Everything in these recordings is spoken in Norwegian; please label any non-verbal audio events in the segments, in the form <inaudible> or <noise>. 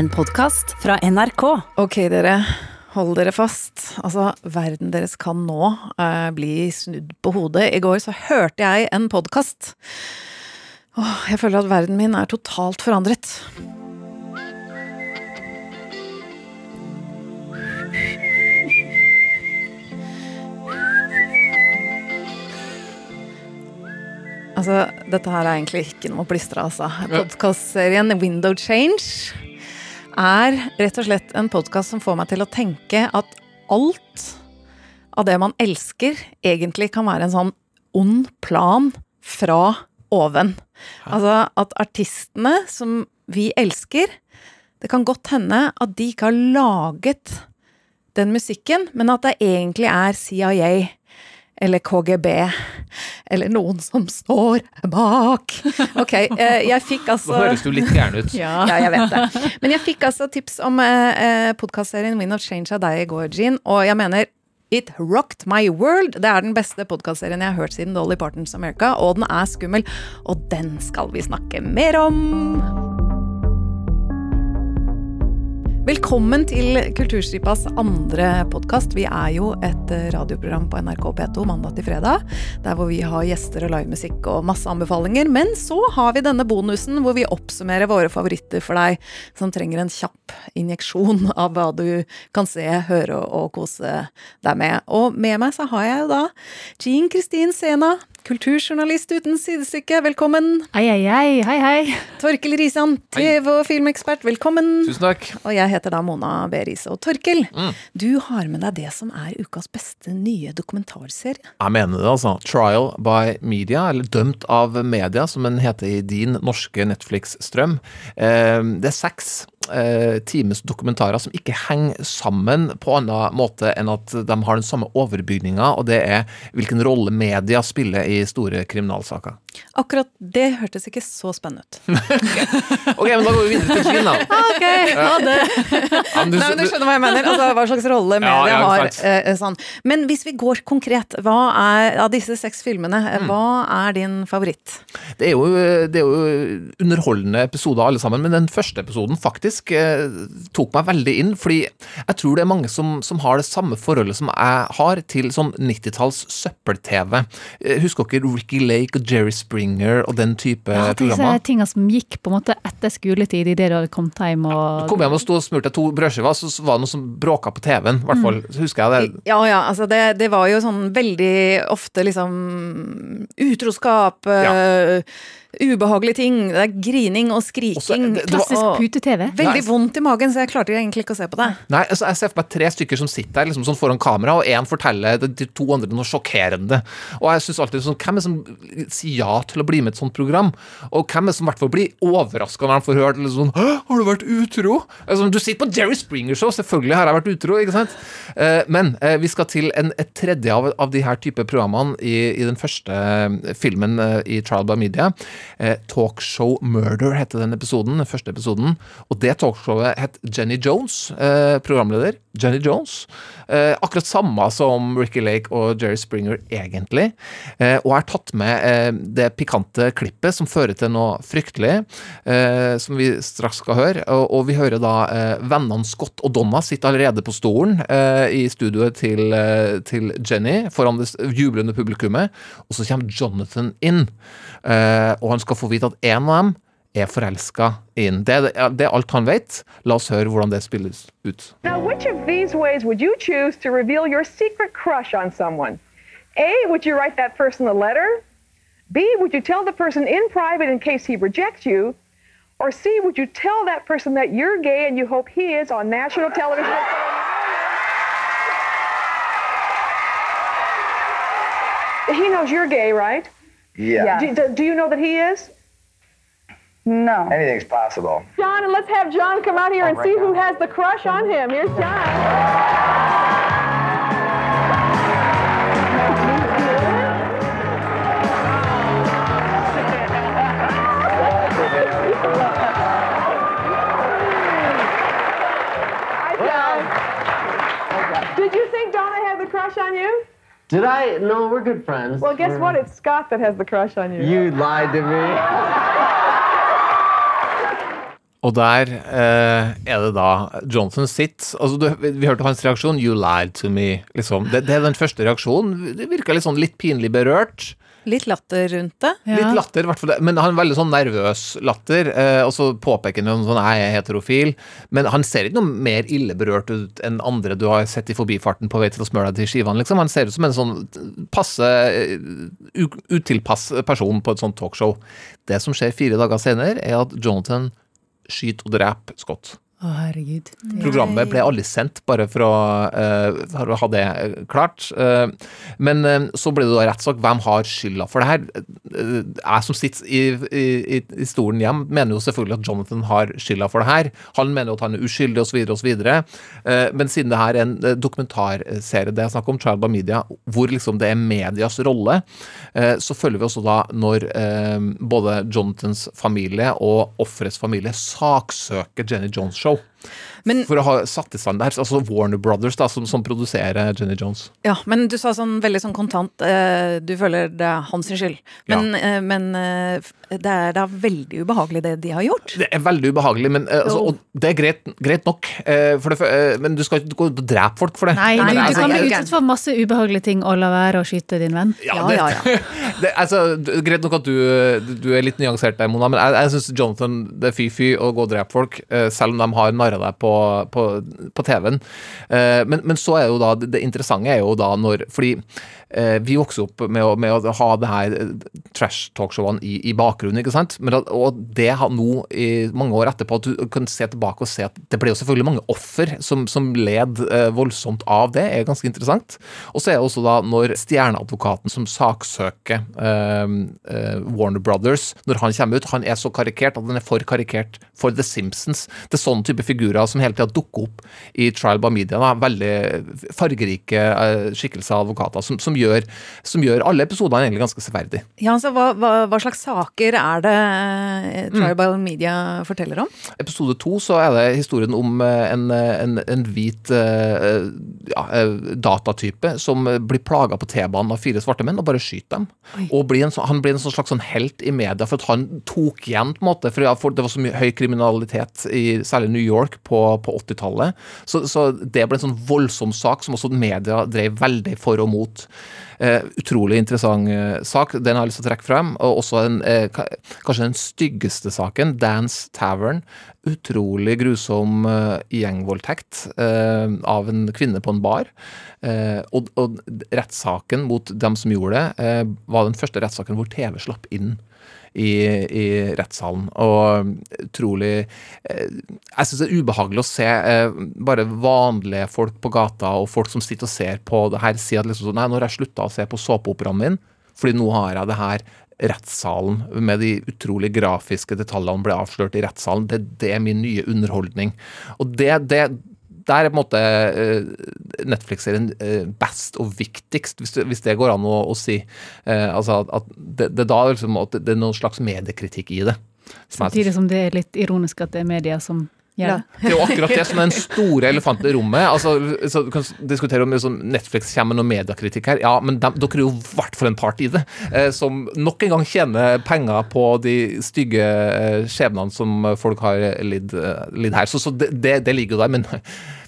En podkast fra NRK. Ok, dere. Hold dere fast. Altså, verden deres kan nå eh, bli snudd på hodet. I går så hørte jeg en podkast. Åh, Jeg føler at verden min er totalt forandret. Altså, dette her er egentlig ikke noe å plystre, altså. Podkastserien Window Change er rett og slett en podkast som får meg til å tenke at alt av det man elsker, egentlig kan være en sånn ond plan fra oven. Altså at artistene som vi elsker, det kan godt hende at de ikke har laget den musikken, men at det egentlig er CIA eller KGB, eller noen som står bak. Ok, eh, jeg fikk altså Nå høres du litt gæren ut. ja. <laughs> ja, jeg vet det. Men jeg fikk altså tips om eh, podkastserien Win of Change av deg i går, Jean, og jeg mener It rocked my world. Det er den beste podkastserien jeg har hørt siden Dolly Partons America, og den er skummel. Og den skal vi snakke mer om. Velkommen til Kulturstripas andre podkast. Vi er jo et radioprogram på NRK P2 mandag til fredag. Der hvor vi har gjester og livemusikk og masse anbefalinger. Men så har vi denne bonusen hvor vi oppsummerer våre favoritter for deg som trenger en kjapp injeksjon <laughs> av hva du kan se, høre og kose deg med. Og med meg så har jeg jo da Jean Kristin Sena, kulturjournalist uten sidestykke. Velkommen. Hei, hei, hei. hei, hei. Torkel Risan, TV- og filmekspert. Velkommen. Tusen takk. Og jeg heter da Mona B. Riise. Og Torkel, du har med deg det som er ukas beste nye dokumentarserie. Jeg mener det, altså. Trial by Media, eller Dømt av media, som den heter i din norske Netflix-strøm. Eh, det er seks eh, times dokumentarer som ikke henger sammen på annen måte enn at de har den samme overbygninga, og det er hvilken rolle media spiller i store kriminalsaker. Akkurat det hørtes ikke så spennende ut. <laughs> Ok, men da går vi videre til Kina. <laughs> Ok, ha det! <laughs> Ja, men du- Nei, men du skjønner hva jeg mener. Altså, hva slags rolle media ja, har. Eh, sånn. Men hvis vi går konkret, hva er, av disse seks filmene, mm. hva er din favoritt? Det er, jo, det er jo underholdende episoder alle sammen, men den første episoden faktisk eh, tok meg veldig inn, fordi jeg tror det er mange som, som har det samme forholdet som jeg har til sånn 90-talls søppel-TV. Eh, Husker dere Ricky Lake og Jerry Springer og den type Ja, disse programmer? tinga som gikk på en måte etter skoletid, idet du hadde kommet hjem og Kom hjem og sto og smurte to brødskiver, så var det noe som bråka på TV-en. I hvert fall Mm. husker jeg det. Ja, ja, altså det, det var jo sånn veldig ofte liksom utroskap, eh, ubehagelige ting. Det er grining og skriking. Også, det- det Klassisk pute-TV. Veldig Nei. vondt i magen, så jeg klarte egentlig ikke å se på det. Nei, altså Jeg ser for meg tre stykker som sitter der liksom sånn foran kamera, og én forteller de til to andre noe sjokkerende. Og jeg synes alltid sånn, Hvem er det som sier ja til å bli med i et sånt program? Og hvem er det som i hvert fall blir overraska når de får høre liksom sånn Har du vært utro? Altså, du sitter på Jerry Springer Show, selvfølgelig har jeg vært utro, ikke sant? Eh, men eh, vi skal til en, et tredje av, av de her type programmene i, i den første eh, filmen eh, i Trial by Media. Eh, Talkshow Murder heter den episoden, den første episoden. Og det talkshowet het Jenny Jones, eh, programleder. Jenny Jones. Eh, akkurat samme som Ricky Lake og Jerry Springer, egentlig. Eh, og er tatt med det pikante klippet som fører til noe fryktelig, som vi straks skal høre. Og, og vi hører da vennene Scott og Donna sitte allerede på stolen i studioet til, til Jenny foran det jublende publikummet. Og så kommer Jonathan inn, eh, han skal få vite at en av dem er forelska. Det, er- det er alt han vet. La oss høre hvordan det spilles ut. Now, which of these ways would you choose to reveal your secret crush on someone? A, would you write that person a letter? B, would you tell the person in private in case he rejects you? Or C, would you tell that person that you're gay and you hope he is on national television? He knows you're gay, right? Yeah. Do, do- do you know that he is? No. Anything's possible. John, and let's have John come out here and see who has the crush on him. Here's John. John. Did you think Donna had the crush on you? Did I? No, we're good friends. Well, guess what? It's Scott that has the crush on you. You lied to me. Og der eh, er det da Johnson sitt altså du, Vi hørte hans reaksjon. 'You lied to me'. Liksom. Det, det er den første reaksjonen. Det virka litt sånn litt pinlig berørt. Litt latter rundt det. Ja. Litt latter, i hvert fall. Men han er veldig sånn nervøs latter. Eh, og så påpeker han sånn Jeg er heterofil. Men han ser ikke noe mer ille berørt ut enn andre du har sett i forbifarten på vei til å smøre deg til skivene, liksom. Han ser ut som en sånn passe eh, utilpass person på et sånt talkshow. Det som skjer fire dager senere, er at Jonathan skyter og dreper Scott. Å, herregud. Programmet ble aldri sendt, bare for å, uh, ha det eh, klart. Uh, men uh, så ble det da rettssak. Hvem har skylda for det her? Jeg som sitter i, i, i, stolen hjem, mener jo selvfølgelig at Jonathan har skylda for det her. Han mener jo at han er uskyldig, osv., osv. Uh, men siden det her er en dokumentarserie det er snakk om, Child by Media, hvor liksom det er medias rolle, så følger vi også da når både Jonathans familie og offerets familie saksøker Jenny Jones Show. Men- for å ha satt i stand der. Altså Warner Brothers, da, som, som produserer Jenny Jones. Ja, men du sa sånn veldig sånn kontant eh, Du føler det er hans skyld. Men, eh, men eh, det er da veldig ubehagelig det de har gjort. Det er veldig ubehagelig, men eh, altså, og det er greit, greit nok. eh, for det, eh, men du skal ikke gå ut og drepe folk for det. Nei, Nei, du, du kan bli utsatt for masse ubehagelige ting og la være å skyte din venn. Ja, det, ja, ja. <laughs> det, altså, greit nok at du, du er litt nyansert der, Mona, men jeg, jeg syns Jonathan det er fy-fy å gå og drepe folk, selv om de har narra deg på, på, på TV-en. Eh, men, men så er jo da det, interessante er jo da når Fordi eh, vi vokser opp med å, med å ha det her eh, trash-talkshowene i, i bakgrunnen, ikke sant? Men og det har nå, i mange år etterpå, at du kan se tilbake og se at det ble jo selvfølgelig mange offer som, som led voldsomt av det, er ganske interessant. Og så er det også da når stjerneadvokaten som saksøker eh, Warner Brothers, når han kommer ut, han er så karikert at han er for karikert for The Simpsons. Det er sånn type figurer som hele tida dukker opp i Trial by Media. Da. Veldig fargerike eh, skikkelser av advokater som, som, gjør, som gjør alle episodene egentlig ganske severdige. Ja, altså, hva, hva, hva slags saker er det trial by Media forteller om? episode to så er det historien om eh, en, eh, en, en hvit eh, ja, eh, datatype som eh, blir plaga på T-banen av fire svarte menn og bare skyter dem. Og blir en, han blir en sånn slags sånn helt i media for at han tok igjen, på en måte, for, ja, for det var så mye høy kriminalitet i særlig New York på, på 80-tallet. Så, så det ble en sånn voldsom sak som også media drev veldig for og mot. Eh, utrolig interessant eh, sak. Den har jeg lyst til å trekke frem. Og også en, eh, kanskje den styggeste saken, Dance Tavern. Utrolig grusom eh, gjengvoldtekt eh, av en kvinne på en bar. Eh, og, og rettssaken mot dem som gjorde det, var den første rettssaken hvor TV slapp inn. I, i rettssalen. Og utrolig eh, Jeg syns det er ubehagelig å se eh, bare vanlige folk på gata og folk som sitter og ser på det her, si at liksom sånn Nei, nå har jeg slutta å se på såpeoperaen min, fordi nå har jeg det her rettssalen med de utrolig grafiske detaljene ble avslørt i rettssalen. Det, det er min nye underholdning. Og det, det der er på en måte eh, Netflix-serien eh, best og viktigst, hvis det, går an å, å si. Eh, altså at, det, det, da liksom, at det er noen slags mediekritikk i det. Samtidig som det er litt ironisk at det er media som gjør det. er jo akkurat det som er den store elefanten i rommet. Altså, så du kan diskutere om liksom, Netflix kommer med noe mediekritikk her. Ja, men de, dere er jo i hvert fall en part i det. Eh, som nok en gang tjener penger på de stygge eh, skjebnene som folk har lidd, eh, lidd her. Så, så det, det, det ligger jo der. Men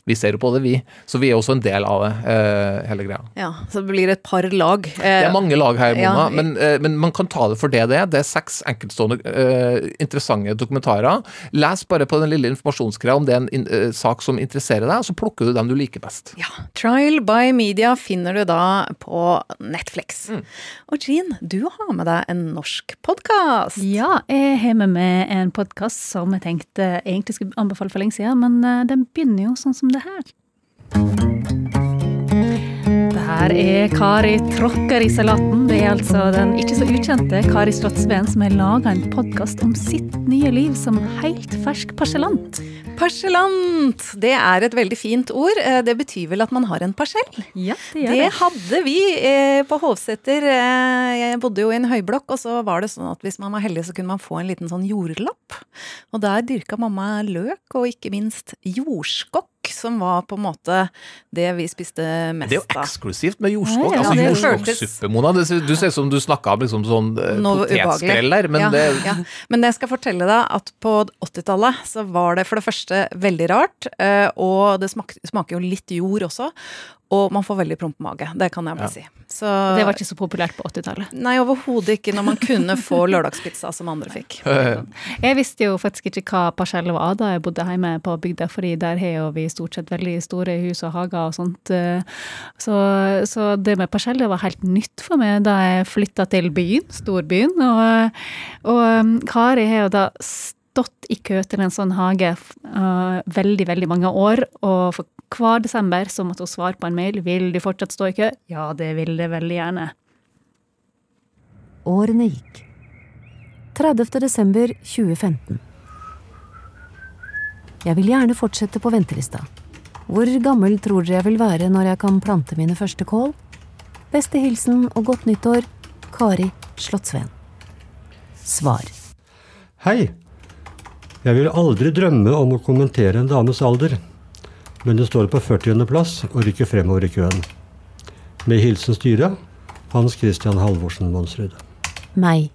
vi ser jo på det, vi. Så vi er også en del av det, eh, hele greia. Ja, så det blir et par lag. Det er mange lag her, Mona, Ja. men, eh, men man kan ta det for det det er. Det er seks enkeltstående eh, interessante dokumentarer. Les bare på den lille informasjonsgreia om det er en in eh, sak som interesserer deg, og så plukker du dem du liker best. Ja, Trial by Media finner du da på Netflix. Mm. Og Jean, du har med deg en norsk podkast. Ja, jeg har med meg en podkast som jeg tenkte egentlig skulle anbefale for lenge siden, men eh, den begynner jo sånn som det her. Det her er Kari tråkker i salaten. Det er altså den ikke så ukjente Kari Slottsveen som har laga en podkast om sitt nye liv som helt fersk parsellant. Parsellant! Det er et veldig fint ord. Eh, Det betyr vel at man har en parsell? Ja, det gjør Det det. hadde vi eh, på Hovseter. Eh, jeg bodde jo i en høyblokk, og så var det sånn at hvis man var heldig, så kunne man få en liten sånn jordlapp. Og der dyrka mamma løk, og ikke minst jordskokk. Som var på en måte det vi spiste mest Det er jo eksklusivt med jordskokk. Ja, altså ja, Jordskokksuppe, Mona. Det, du ser ut som du snakka om liksom sånn eh, potetskrell der, men ja, det ja. Men jeg skal fortelle deg at på 80-tallet så var det for det første veldig rart, eh, og det smak, smaker jo litt jord også, og man får veldig prompemage. Det kan jeg vel si. Så, Det var ikke så populært på 80-tallet. Nei, overhodet ikke når man kunne få lørdagspizza som andre fikk. <laughs> Jeg visste jo faktisk ikke hva parsell var da jeg bodde hjemme på bygda, fordi der har jo vi stort sett veldig store hus og hager og sånt. eh, Så, så det med parsell det var helt nytt for meg da jeg flytta til byen, storbyen. Og, og um, Kari har jo da stått i kø til en sånn hage uh, veldig, veldig mange år, og for hver desember så måtte hun svare på en mail. Vil du fortsatt stå i kø? Ja, det vil det veldig gjerne. Årene gikk. 30. desember 2015. Jeg vil gjerne fortsette på ventelista. Hvor gammel tror dere jeg vil være når jeg kan plante mine første kål? Beste hilsen og godt nyttår Kari Slottsveen. Svar. Hei! Jeg vil aldri drømme om å kommentere en dames alder, men det står på 40. plass og rykker fremover i køen. Med hilsen styret Hans Christian Halvorsen Monsrud. Meg.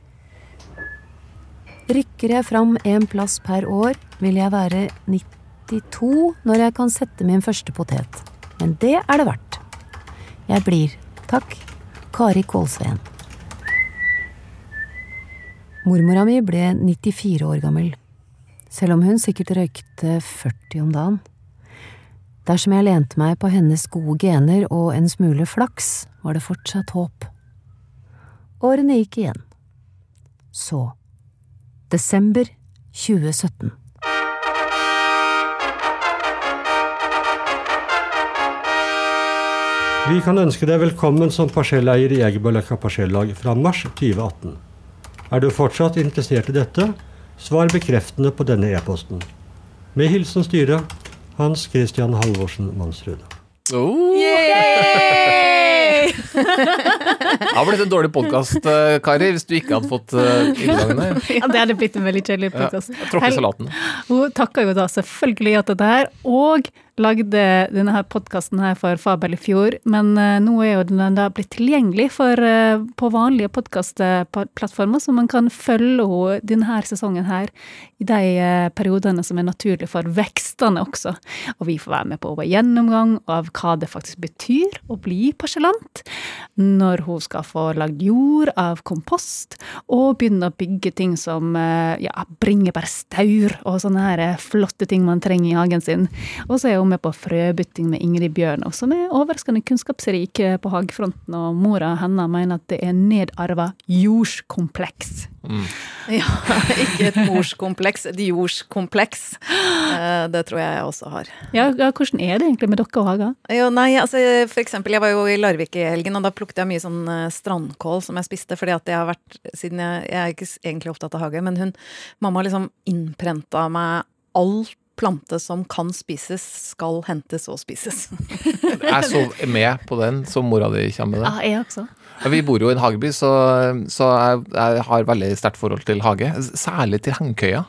Rykker jeg fram en plass per år, vil jeg være 92 når jeg kan sette min første potet. Men det er det verdt. Jeg blir, takk, Kari Kålsveen. Mormora mi ble 94 år gammel, selv om hun sikkert røykte 40 om dagen. Dersom jeg lente meg på hennes gode gener og en smule flaks, var det fortsatt håp. Årene gikk igjen. Så desember 2017. Vi kan ønske deg velkommen som parselleier i Egerbøløkka parsellag fra mars 2018. Er du fortsatt interessert i dette, svar bekreftende på denne e-posten. Med hilsen styret Hans Christian Halvorsen Mansrud. oh. Det har blitt en dårlig podkast, Kari, hvis du ikke hadde fått uh, inngangen her? Ja, det hadde blitt en veldig kjedelig Ja, podkast. Tråkke salaten. Hun takker jo da selvfølgelig ja til det her, og lagde denne her podkasten her for Fabel i fjor. Men eh, nå er jo den da blitt tilgjengelig for, eh, på vanlige podkastplattformer, så man kan følge denne sesongen her i de eh, periodene som er naturlige for vekstene også. Og vi får være med på vår gjennomgang av hva det faktisk betyr å bli parsellant. Når hun skal få lagd jord av kompost, og begynne å bygge ting som eh, ja, bringebærstaur og sånne her eh, flotte ting man trenger i hagen sin. Og så er hun med på frøbytting med Ingrid Bjørnov, som er overraskende kunnskapsrik eh, på hagefronten, og mora hennes mener at det er nedarva jordskompleks. <laughs> Ja, ikke et morskompleks, et jordskompleks. Eh, Det tror jeg jeg også har. Ja, ja, hvordan er det egentlig med dere og hager? Jo, nei, altså for eksempel, jeg var jo i Larvik i helgen, og da plukket jeg mye sånn eh, strandkål som jeg spiste, fordi at jeg har vært, siden jeg, jeg er ikke egentlig opptatt av hage, men hun, mamma har liksom innprenta meg all plante som kan spises, skal hentes og spises. <laughs> Jeg er så med på den som mora di kommer med det. Ja, jeg også. Ja, vi bor jo i en hageby, så, så jeg, jeg har veldig sterkt forhold til hage. Særlig til hengekøya.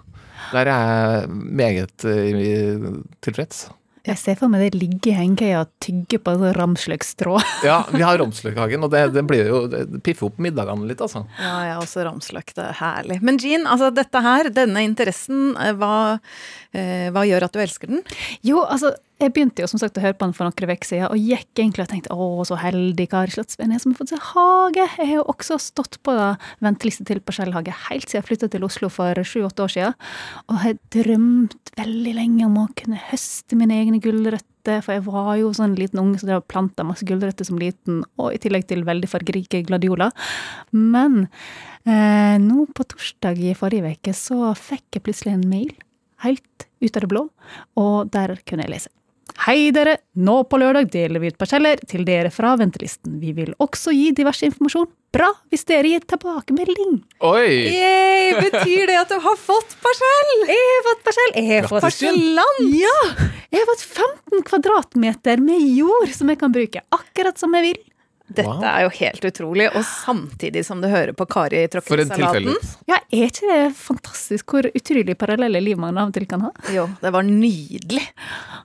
Der er jeg meget uh, tilfreds. Jeg ser for meg det ligger i hengekøya og tygger på sånn ramsløkstrå. <laughs> Ja, vi har ramsløkhagen, og det, det blir jo det piffer opp middagene litt, altså. Ja, jeg har også ramsløk, det er herlig. Men Jean, altså dette her, denne interessen, eh, hva, eh, hva gjør at du elsker den? Jo, altså, jeg begynte jo som sagt å høre på han for noen uker siden, og gikk egentlig og tenkte å, så heldig Kari Slottsveen er som har fått seg hage. Jeg har jo også stått på venteliste til parsellhage helt siden jeg flytta til Oslo for sju-åtte år siden, og har drømt veldig lenge om å kunne høste mine egne gulrøtter, for jeg var jo sånn liten unge som drev og planta masse gulrøtter som liten, og i tillegg til veldig fargerike gladioler. Men eh, nå på torsdag i forrige uke så fikk jeg plutselig en mail helt ut av det blå, og der kunne jeg lese. Hei dere, nå på lørdag deler vi ut parseller til dere fra ventelisten. Vi vil også gi diverse informasjon. Bra hvis dere gir tilbakemelding. Oi! Yay, betyr det at du har fått parsell? Jeg har fått parsell. Jeg har fått Parsellant! Ja! Jeg har fått 15 kvadratmeter med jord som jeg kan bruke akkurat som jeg vil. Dette Wow. er jo helt utrolig, og samtidig som du hører på Kari For tråkke i en salaten. Ja, er ikke det fantastisk hvor utrolig parallelle liv man av og til kan ha? Jo, det var nydelig.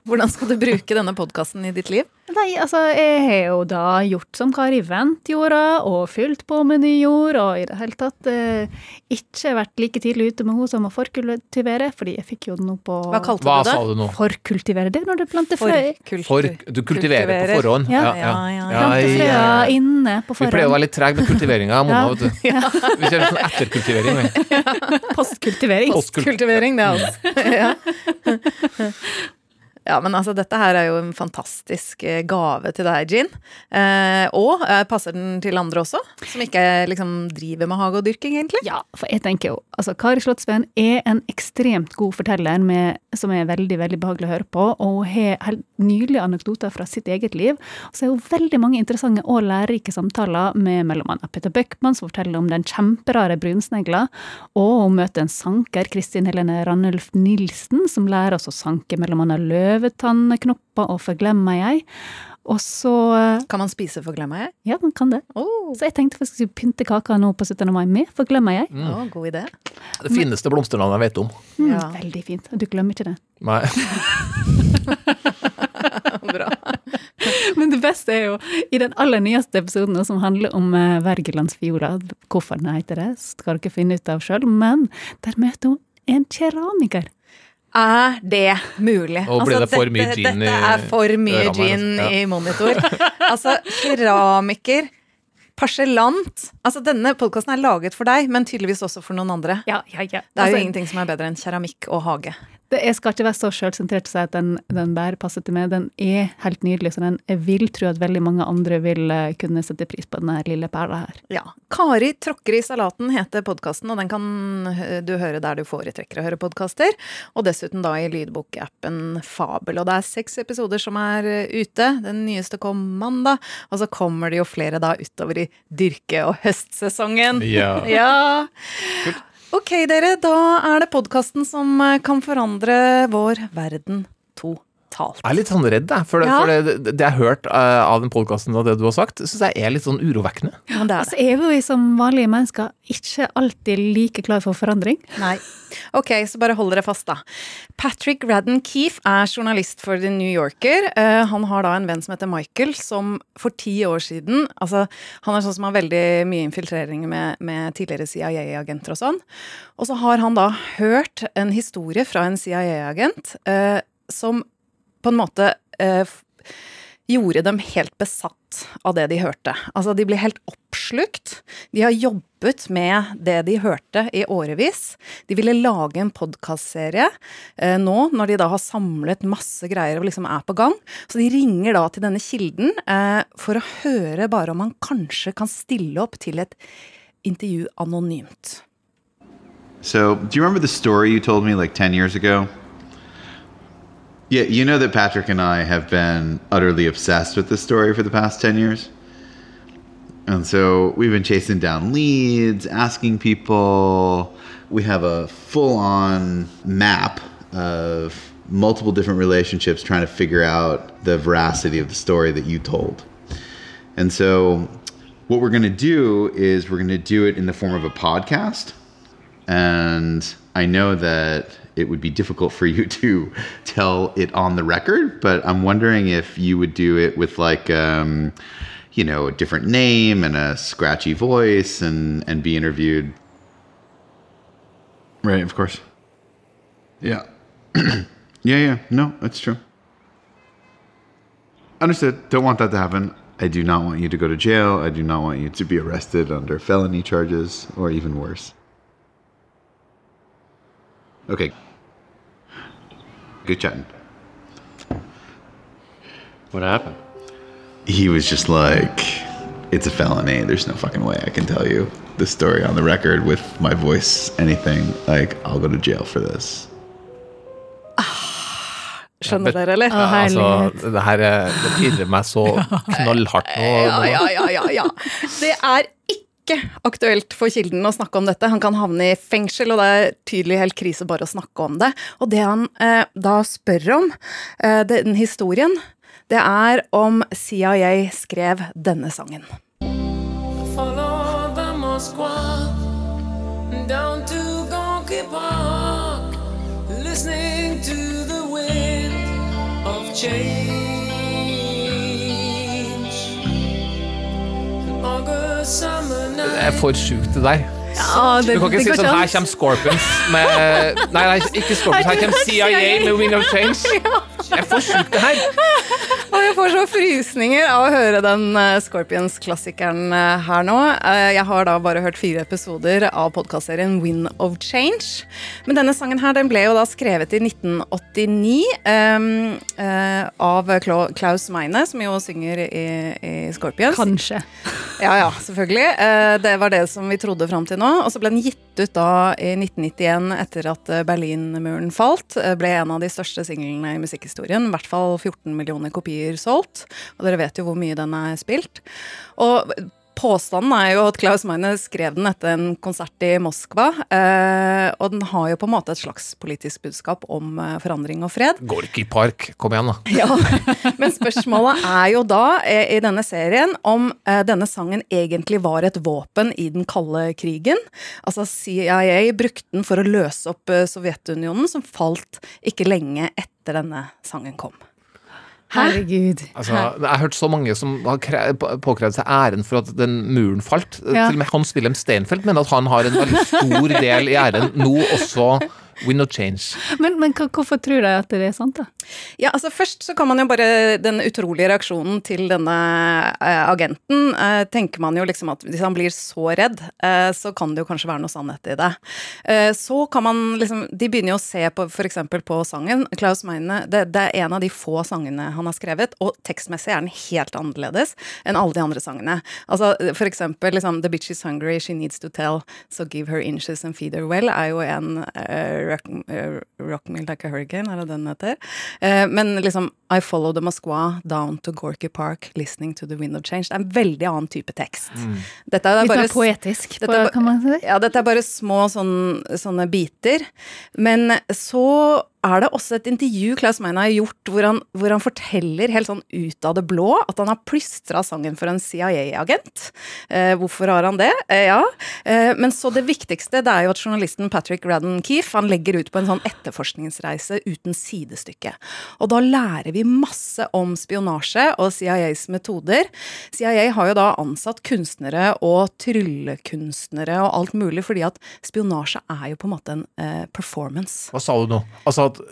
Hvordan skal du bruke denne podkasten i ditt liv? Nei, altså, jeg har jo da gjort som Kari Wendt gjorde, og fylt på med ny jord, og i det hele tatt eh, ikke vært like tidlig ute med henne som å forkultivere, fordi jeg fikk jo den nå på Hva kalte Hva du det? sa du nå? Forkultivere, det er når du planter frø. For, du kultiverer på forhånd? Ja. Ja, ja, Planter ja, frøa ja. inne på Vi pleier å være litt trege med kultiveringa, Mona. Ja. vet du. <laughs> Vi kjører sånn etterkultivering. Postkultivering. Postkultivering. det er det, altså. <laughs> ja. Ja, men altså, dette her er jo en fantastisk eh, gave til deg, Jean. Eh, og eh, passer den til andre også, som ikke liksom driver med hage og dyrking, egentlig? Ja, for jeg tenker jo, altså Kari Slottsveen er en ekstremt god forteller med, som er veldig veldig behagelig å høre på, og har helt nydelige anekdoter fra sitt eget liv. Og så er hun veldig mange interessante og lærerike samtaler med annet Peter Bøckmann, som forteller om den kjemperare brunsnegla, og hun møter en sanker, Kristin Helene Rannulf Nilsen, som lærer oss å sanke mellom annet løvetanneknopper og forglemmer jeg. Og så Kan man spise forglemmer jeg? Ja, man kan det. Oh. Så jeg tenkte faktisk å pynte kaka nå på 17. mai med forglemmer jeg. Mm. Oh, god idé. Det fineste blomsternavnet jeg vet om. Mm, Ja. Veldig fint. Du glemmer ikke det. Nei. <laughs> Bra. Men det beste er jo i den aller nyeste episoden som handler om uh, Wergelandsfjorda. Hvorfor den heter det, skal dere finne ut av sjøl. Men der møter hun en keramiker. Er det mulig? Og ble altså, det for mye dette, gin i Dette er for mye ørene gin altså. Ja. i monitor. Altså, keramiker, parsellant Altså, denne podkasten er laget for deg, men tydeligvis også for noen andre. Ja, ja, ja. Det er jo Altså, ingenting som er bedre enn keramikk og hage. Det, jeg skal ikke være så sjølsentrert og si at den, den bare passer til meg. Den er helt nydelig, så den, jeg vil tro at veldig mange andre vil eh, kunne sette pris på denne lille perla her. Ja. Kari tråkker i salaten heter podkasten, og den kan du høre der du foretrekker å høre podkaster. Og dessuten da i lydbokappen Fabel. Og det er seks episoder som er eh, ute. Den nyeste kom mandag. Og så kommer det jo flere da utover i dyrke- og høstsesongen. Ja. <laughs> Ja. Ok, dere. Da er det podkasten som eh, kan forandre vår verden totalt. Jeg er litt sånn redd, jeg. For det, Ja. for det, det jeg har hørt eh, av den podkasten og det du har sagt, syns jeg er litt sånn urovekkende. Ja, det er Altså, er vi som vanlige mennesker ikke alltid like klar for forandring? Nei. Ok, så bare hold dere fast, da. Patrick Radden Keefe er journalist for The New Yorker. Uh, han har da en venn som heter Michael, som for ti år siden Altså, han er sånn som har veldig mye infiltreringer med, med tidligere CIA-agenter og sånn. Og så har han da hørt en historie fra en CIA-agent Uh, som på en måte eh, gjorde dem helt besatt av det de hørte. Altså, de ble helt oppslukt. De har jobbet med det de hørte i årevis. De ville lage en podkastserie eh, nå, når de da har samlet masse greier og liksom er på gang. Så de ringer da til denne kilden eh, for å høre bare om han kanskje kan stille opp til et intervju anonymt. So, do you remember the story you told me like 10 years ago? Yeah, you know that Patrick and I have been utterly obsessed with this story for the past 10 years. And so we've been chasing down leads, asking people. We have a full on map of multiple different relationships trying to figure out the veracity of the story that you told. And so what we're going to do is we're going to do it in the form of a podcast. And I know that it would be difficult for you <laughs> to tell it on the record, but I'm wondering if you would do it with like, um, you know, a different name and a scratchy voice and, and be interviewed. Right, of course. Yeah. <clears throat> yeah, yeah. No, that's true. Understood. Don't want that to happen. I do not want you to go to jail. I do not want you to be arrested under felony charges or even worse. Okay. Good chatting. What happened? He was just like, it's a felony. There's no fucking way I can tell you the story on the record with my voice, anything. Like, I'll go to jail for this. <sighs> Skjønner dere, eller? Å, herlighet. Altså, det her er- det pirrer meg så <laughs> knallhardt nå. Ja, ja, ja, ja, ja. Det er ikke aktuelt for Kilden å snakke om dette. Han kan havne i fengsel, og det er tydelig helt krise bare å snakke om det. Og det han eh, da spør om, eh, den historien, det er om CIA skrev denne sangen. Follow the Moskva down to Gonky Park, listening to the wind of change. Det er for sjukt, det der. Ja, det, Du kan ikke si sånn her kommer Scorpions med Nei, nei ikke Scorpions, her kommer CIA med Win of Change. Det er for sjukt, det her. Og jeg får så frysninger av å høre den eh, Scorpions-klassikeren eh, her nå. Eh, jeg har da bare hørt fire episoder av podkastserien Win of Change. Men denne sangen her den ble jo da skrevet i 1989 um, uh, av Klaus Meine, som jo synger i, i Scorpions. Kanskje. Ja, ja, selvfølgelig. Uh, Det var det som vi trodde fram til nå. Og så ble den gitt ut da i 1991 etter at eh, Berlinmuren falt. Eh, Ble en av de største singlene i musikkhistorien. I hvert fall 14 millioner kopier solgt. Og dere vet jo hvor mye den er spilt. Og Påstanden er jo at Klaus Meine skrev den etter en konsert i Moskva. Eh, og den har jo på en måte et slags politisk budskap om eh, forandring og fred. Gorky Park, kom igjen, da. Ja, <laughs> Men spørsmålet er jo da eh, i denne serien om eh, denne sangen egentlig var et våpen i den kalde krigen. Altså CIA brukte den for å løse opp eh, Sovjetunionen, som falt ikke lenge etter denne sangen kom. Herregud. Altså, jeg har hørt så mange som har kre- påkrevd seg æren for at den muren falt. Ja. Til og med Hans-Wilhelm Steinfeld mener at han har en veldig stor del i æren. Nå også Wind no Change. Men, men hvorfor tror de at det er sant, da? Ja, altså Først så kan man jo bare Den utrolige reaksjonen til denne eh, agenten eh, tenker man jo liksom at hvis han blir så redd, eh, så kan det jo kanskje være noe sannhet i det. Eh, så kan man liksom De begynner jo å se på f.eks. på sangen. Klaus Meine det, det er en av de få sangene han har skrevet, og tekstmessig er den helt annerledes enn alle de andre sangene. Altså eksempel liksom, The bitch is hungry, she needs to tell, so give her inches and feed her well, er jo en eh, rock, eh, rock Me Like a Hurricane, er det den heter? Eh, men liksom I follow the Moskva down to Gorky Park, listening to the wind of change. Det er en veldig annen type tekst. Dette er Litt bare mer poetisk, dette er kan man si. Ja, dette er bare små sånne, sånne biter. Men så er det også et intervju Klaus Meine har gjort hvor han, hvor han forteller helt sånn ut av det blå at han har plystra sangen for en CIA-agent. Eh, hvorfor har han det? Eh, ja. Eh, men så det viktigste det er jo at journalisten Patrick Radden Keefe han legger ut på en sånn etterforskningsreise uten sidestykke. Og da lærer vi masse om spionasje og CIAs metoder. CIA har jo da ansatt kunstnere og tryllekunstnere og alt mulig, fordi at spionasje er jo på en måte en eh, performance. Hva sa du nå? Altså at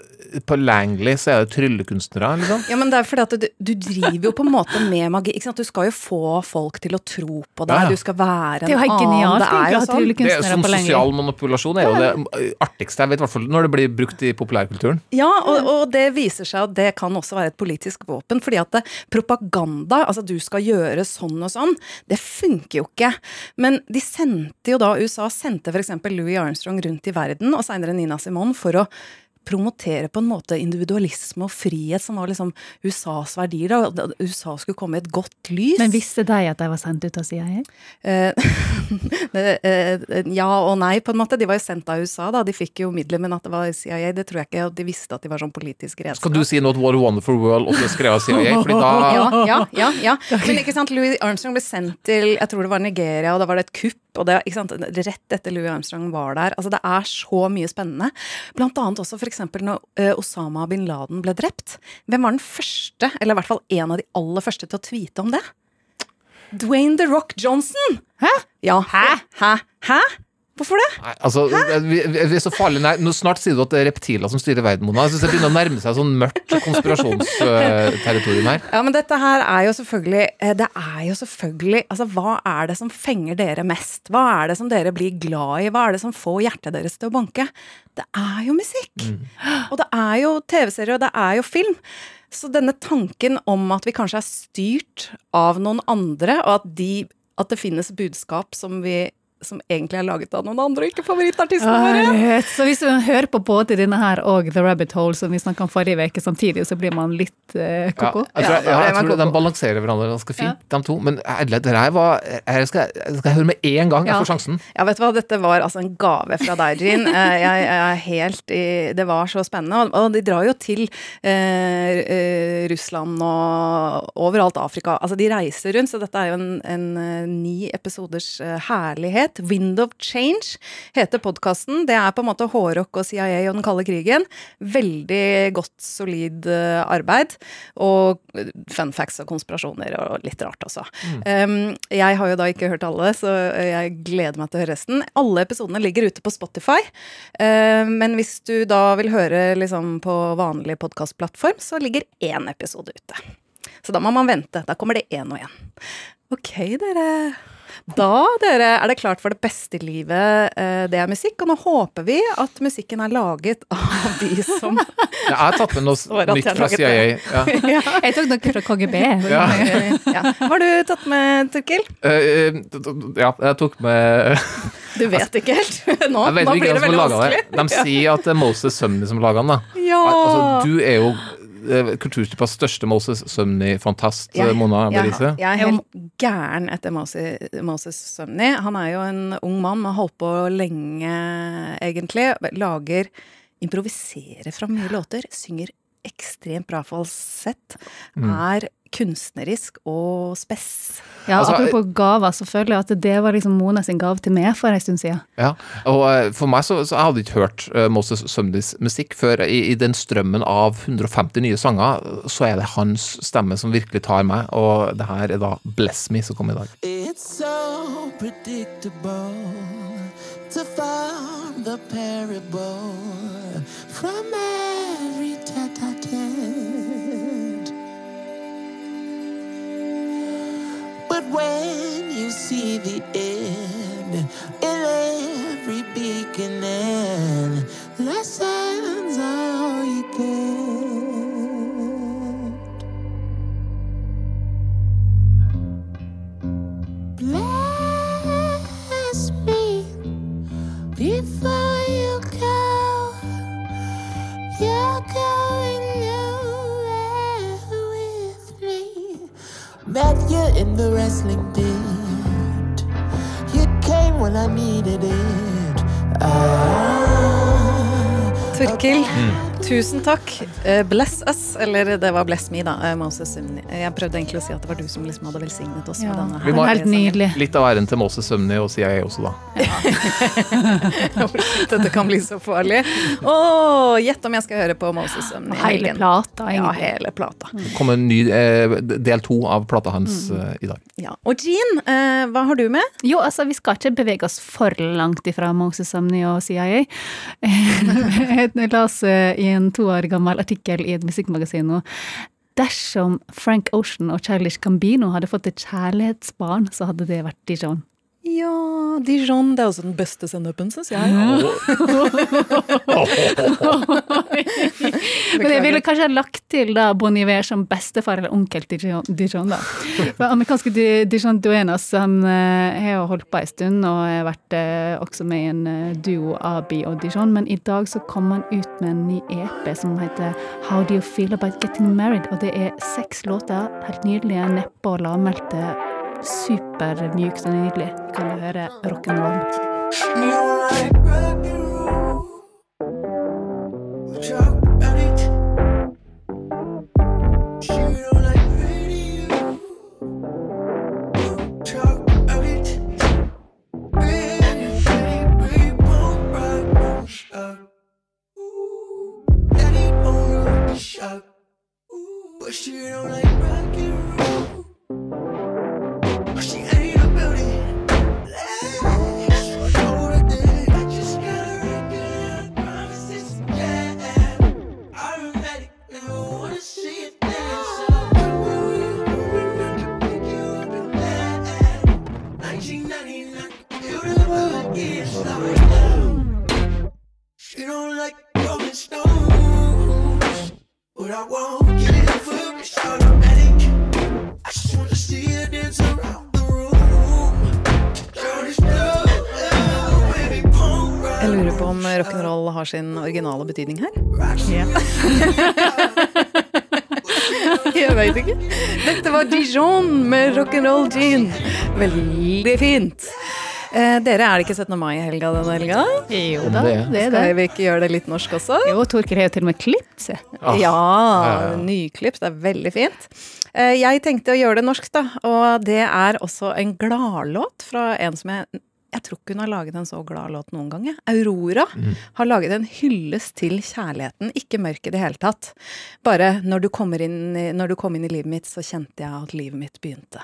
på Langley så er det tryllekunstnere, liksom? Ja, men det er fordi at du, du driver jo på en måte med magi. Ikke sant? Du skal jo få folk til å tro på deg. Ja, ja. Du skal være en Det er jo helt annen. genialt, Det er jo sånn. Det er tryllekunstnere sånn på Langley. Sosial manipulasjon er jo det artigste jeg vet, i hvert fall når det blir brukt i populærkulturen. Ja, og, og det viser seg at det kan også være et politisk våpen. fordi at det, propaganda, altså du skal gjøre sånn og sånn, det funker jo ikke. Men de sendte jo da, USA sendte f.eks. Louis Armstrong rundt i verden, og seinere Nina Simone, for å promotere på en måte individualisme og frihet, som var liksom USAs verdier. da, USA skulle komme i et godt lys. Men visste de at de var sendt ut av CIA? Eh, <laughs> det, eh, ja og nei, på en måte. De var jo sendt av USA, da. De fikk jo midler, men at det var CIA, det tror jeg ikke. Og de visste at de var sånn politisk redskap. Skal du si noe at What a Wonderful World også så skrevet av CIA? <laughs> Fordi da ja, ja, ja, ja. Men ikke sant, Louis Armstrong ble sendt til jeg tror det var Nigeria, og da var det et kupp. Og det, Rett etter Louis Armstrong var der. altså Det er så mye spennende. Blant annet også f.eks. når eh, Osama bin Laden ble drept. Hvem var den første, eller i hvert fall en av de aller første, til å tweete om det? Dwayne The Rock Johnson! Hæ? Ja. Hæ? Hæ? Hæ? Hvorfor det? Nei, altså, vi, vi er så farlig Nei, Nå Snart sier du at det er reptiler som styrer verden, Mona. Jeg synes det begynner å nærme seg sånn mørkt konspirasjonsterritorium her. Ja, men dette her er jo selvfølgelig eh, Det er jo selvfølgelig Altså, hva er det som fenger dere mest? Hva er det som dere blir glad i? Hva er det som får hjertet deres til å banke? Det er jo musikk! Og det er jo TV-serier, og det er jo film. Så denne tanken om at vi kanskje er styrt av noen andre, og at, de, at det finnes budskap som vi som egentlig er laget av noen andre, og ikke favorittartistene våre. Så hvis man hører på både denne her og The Rabbit Hole, som vi snakka om forrige uke samtidig, så blir man litt eh, Ja, ko-ko? jeg tror, Ja, jeg, jeg tror de balanserer hverandre ganske fint, de to. Men ærlig, det her var Jeg skal, jeg skal høre med én gang jeg Ja. får sjansen. Ja, vet du hva, dette var altså en gave fra deg, Jean. Eh, Jeg, jeg er helt i Det var så spennende. Og, og de drar jo til eh, eh, Russland og overalt Afrika. Altså, de reiser rundt, så dette er jo en, en eh, ni episoders herlighet. Virkelighet. Wind of Change heter podkasten. Det er på en måte hårrock og CIA og den kalde krigen. Veldig godt, solid eh, arbeid. Og fun facts og konspirasjoner og litt rart også. Um, jeg har jo da ikke hørt alle, så jeg gleder meg til å høre resten. Alle episodene ligger ute på Spotify. Eh, men hvis du da vil høre liksom på vanlig podkastplattform, så ligger én episode ute. Så da må man vente. Da kommer det én og én. Ok, dere. Da, dere, er det klart for det beste i livet. eh, Det er musikk. Og nå håper vi at musikken er laget <laughs> av de som Jeg har tatt med noe nytt jeg fra CIA. Ja. <laughs> Ja. Jeg tok noe fra KGB. Ja. ja. Har du tatt med, Turkil? Eh, ja, jeg tok med <laughs> Du vet ikke helt. Nå, nå blir det veldig det. vanskelig. De sier at det er Moses Sumney som lager den. da. Ja. Altså, du er jo eh, største Moses Sumney-fantast, Jeg- Mona Berise. Jeg er helt gæren etter Moses, Moses Sumney. Han er jo en ung mann, har holdt på lenge, egentlig. Lager Improviserer fra mye låter. Synger ekstremt bra falsett. sett Er kunstnerisk og spess. Ja, Altså, apropos gaver, så føler jeg at det var liksom Mona sin gave til meg for en stund siden. Ja, og eh, for meg så, så jeg hadde ikke hørt eh, Moses Sumneys musikk før i, i den strømmen av 150 nye sanger, så er det hans stemme som virkelig tar meg, og det her er da Bless Me som kom i dag. It's so predictable to find the parable from every when you see the end in every beginning, lessons are all you get. Met you in the wrestling pit. You came when I needed it. Torkil, mm. tusen takk. Eh, bless us, eller det var Bless me, da. eh, Moses Sumney. Jeg prøvde egentlig å si at det var du som liksom hadde velsignet oss med denne. denne. Vi må- herlige sangen. Litt av æren til Moses Sømni og CIA også, da. <laughs> Dette kan bli så farlig. Å, gjett om jeg skal høre på Moses Sømni. Hele plata, plata, Ja, hele plata. Det kommer en ny eh, del to av plata hans eh, i dag. Ja. Og Jean, eh, hva har du med? Jo, altså, vi skal ikke bevege oss for langt ifra Moses Sømni og CIA. Jeg las i en to år gammel artikkel i et musikkmagasin nå Dersom Frank Ocean og Childish Gambino hadde fått et kjærlighetsbarn, så hadde det vært Dijon. Ja, Dijon. Det er også den beste sendupen, syns jeg. <laughs> Men jeg ville kanskje ha lagt til da Bon Iver som bestefar eller onkel til Dijon. Dijon da. For amerikanske Dijon Duenas han eh, har jo holdt på en stund og har vært eh, også med i en eh, duo Abi og Dijon, men i dag så kom han ut med en ny EP som heter How Do You Feel About Getting Married? Og det er seks låter, helt nydelige, neppe og lavmælte, supermjukt og nydelig. Kan høre rock'n'roll. But she don't like rock and roll. Sin originale betydning her. Jeg veit ikke. Dette var Dijon med rock'n'roll jean. Veldig fint. Eh, dere, er det ikke 17. mai i helga denne helga? Jo da, det er. det. Skal vi ikke gjøre det litt norsk også? Jo, Torker har jo til og med klipp, se. Ah. Ja, Ja, ja. nyklipp. Det er veldig fint. Eh, Jeg tenkte å gjøre det norsk, da. Og det er også en gladlåt fra en som jeg Jeg tror ikke hun har laget en så glad låt noen gang. Aurora Aurora har laget en hyllest til kjærligheten, ikke mørk i det hele tatt. Bare når du, kommer inn, når du kom inn i livet mitt, så kjente jeg at livet mitt begynte.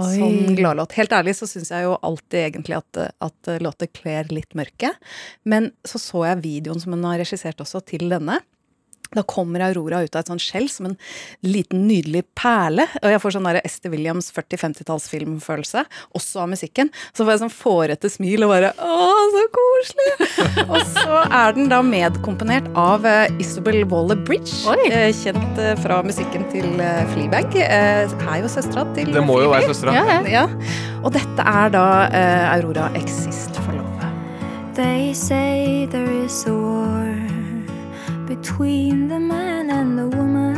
Oi. Sånn gladlåt. Helt ærlig så syns jeg jo alltid egentlig at, at låter kler litt mørke. Men så så jeg videoen som hun har regissert også til denne. Da kommer Aurora ut av et sånt skjell som en liten, nydelig perle. Og jeg får sånn Esther Williams 40-50-tallsfilmfølelse, også av musikken. Så får jeg sånn fårete smil og bare Å, så koselig! <laughs> og så er den da medkomponert av eh, Isabel Waller-Bridge, Oi. kjent eh, fra musikken til eh, Fleabag. Eh, er jo søstera til Det må jo være søstera. Ja, Ja. Og dette er da eh, Aurora Exist for love. They say there is a war between the man and the woman.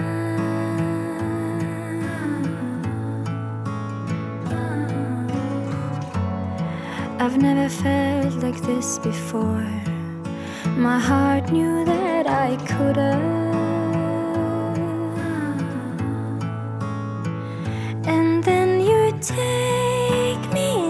I've never felt like this before. My heart knew that I could And then you take me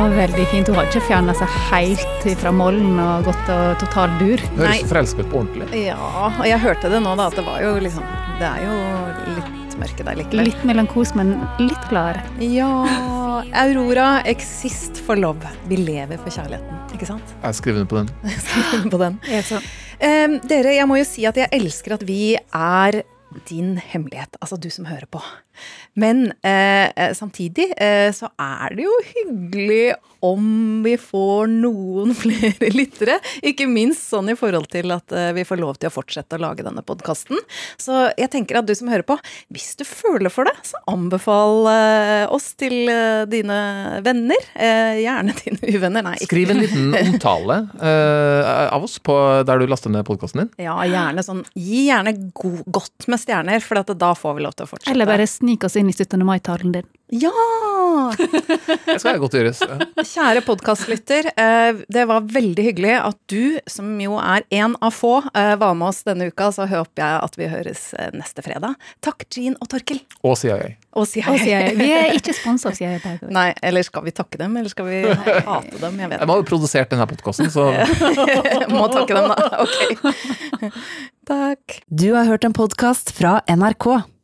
var veldig fint. Hun har ikke fjerna seg helt fra mollen og gått og total dur. Høres forelska ut på ordentlig. Ja, og jeg hørte det nå, da, at det var jo liksom Det er jo litt mørke der likevel. Litt melankos, men litt gladere. Ja Aurora, exist for love. Vi lever for kjærligheten, ikke sant? Jeg skriver under på den. <laughs> Skriv på den. Em, dere, jeg må jo si at jeg elsker at vi er din hemmelighet, altså du som hører på. Men eh, eh, samtidig eh, så er det jo hyggelig om vi får noen <laughs> flere lyttere. Ikke minst sånn i forhold til at eh, vi får lov til å fortsette å lage denne podkasten. Så jeg tenker at du som hører på, hvis du føler for det, så anbefal eh, oss til eh, dine venner. Eh, gjerne <laughs> dine uvenner. Nei, Skriv en liten <laughs> omtale eh, av oss på der du laster ned podkasten din. Ja, gjerne sånn Gi gjerne go godt med stjerner, for at da får vi lov til å fortsette. Eller bare snike oss inn i 17. mai-talen din. Ja! Det skal godt gjøres. Kjære podkastlytter, eh, det var veldig hyggelig at du, som jo er en av få, eh, var med oss denne uka. Så håper jeg at vi høres eh, neste fredag. Takk, Jean og Torkel. Og CIA. Og CIA. Og CIA. Vi er <laughs> ikke sponsa av CIA. Nei, eller skal vi takke dem, eller skal vi hate dem? Jeg vet De har jo produsert denne podkasten, så <laughs> Må takke dem, da. Ok. <laughs> Takk. Du har hørt en podkast fra NRK.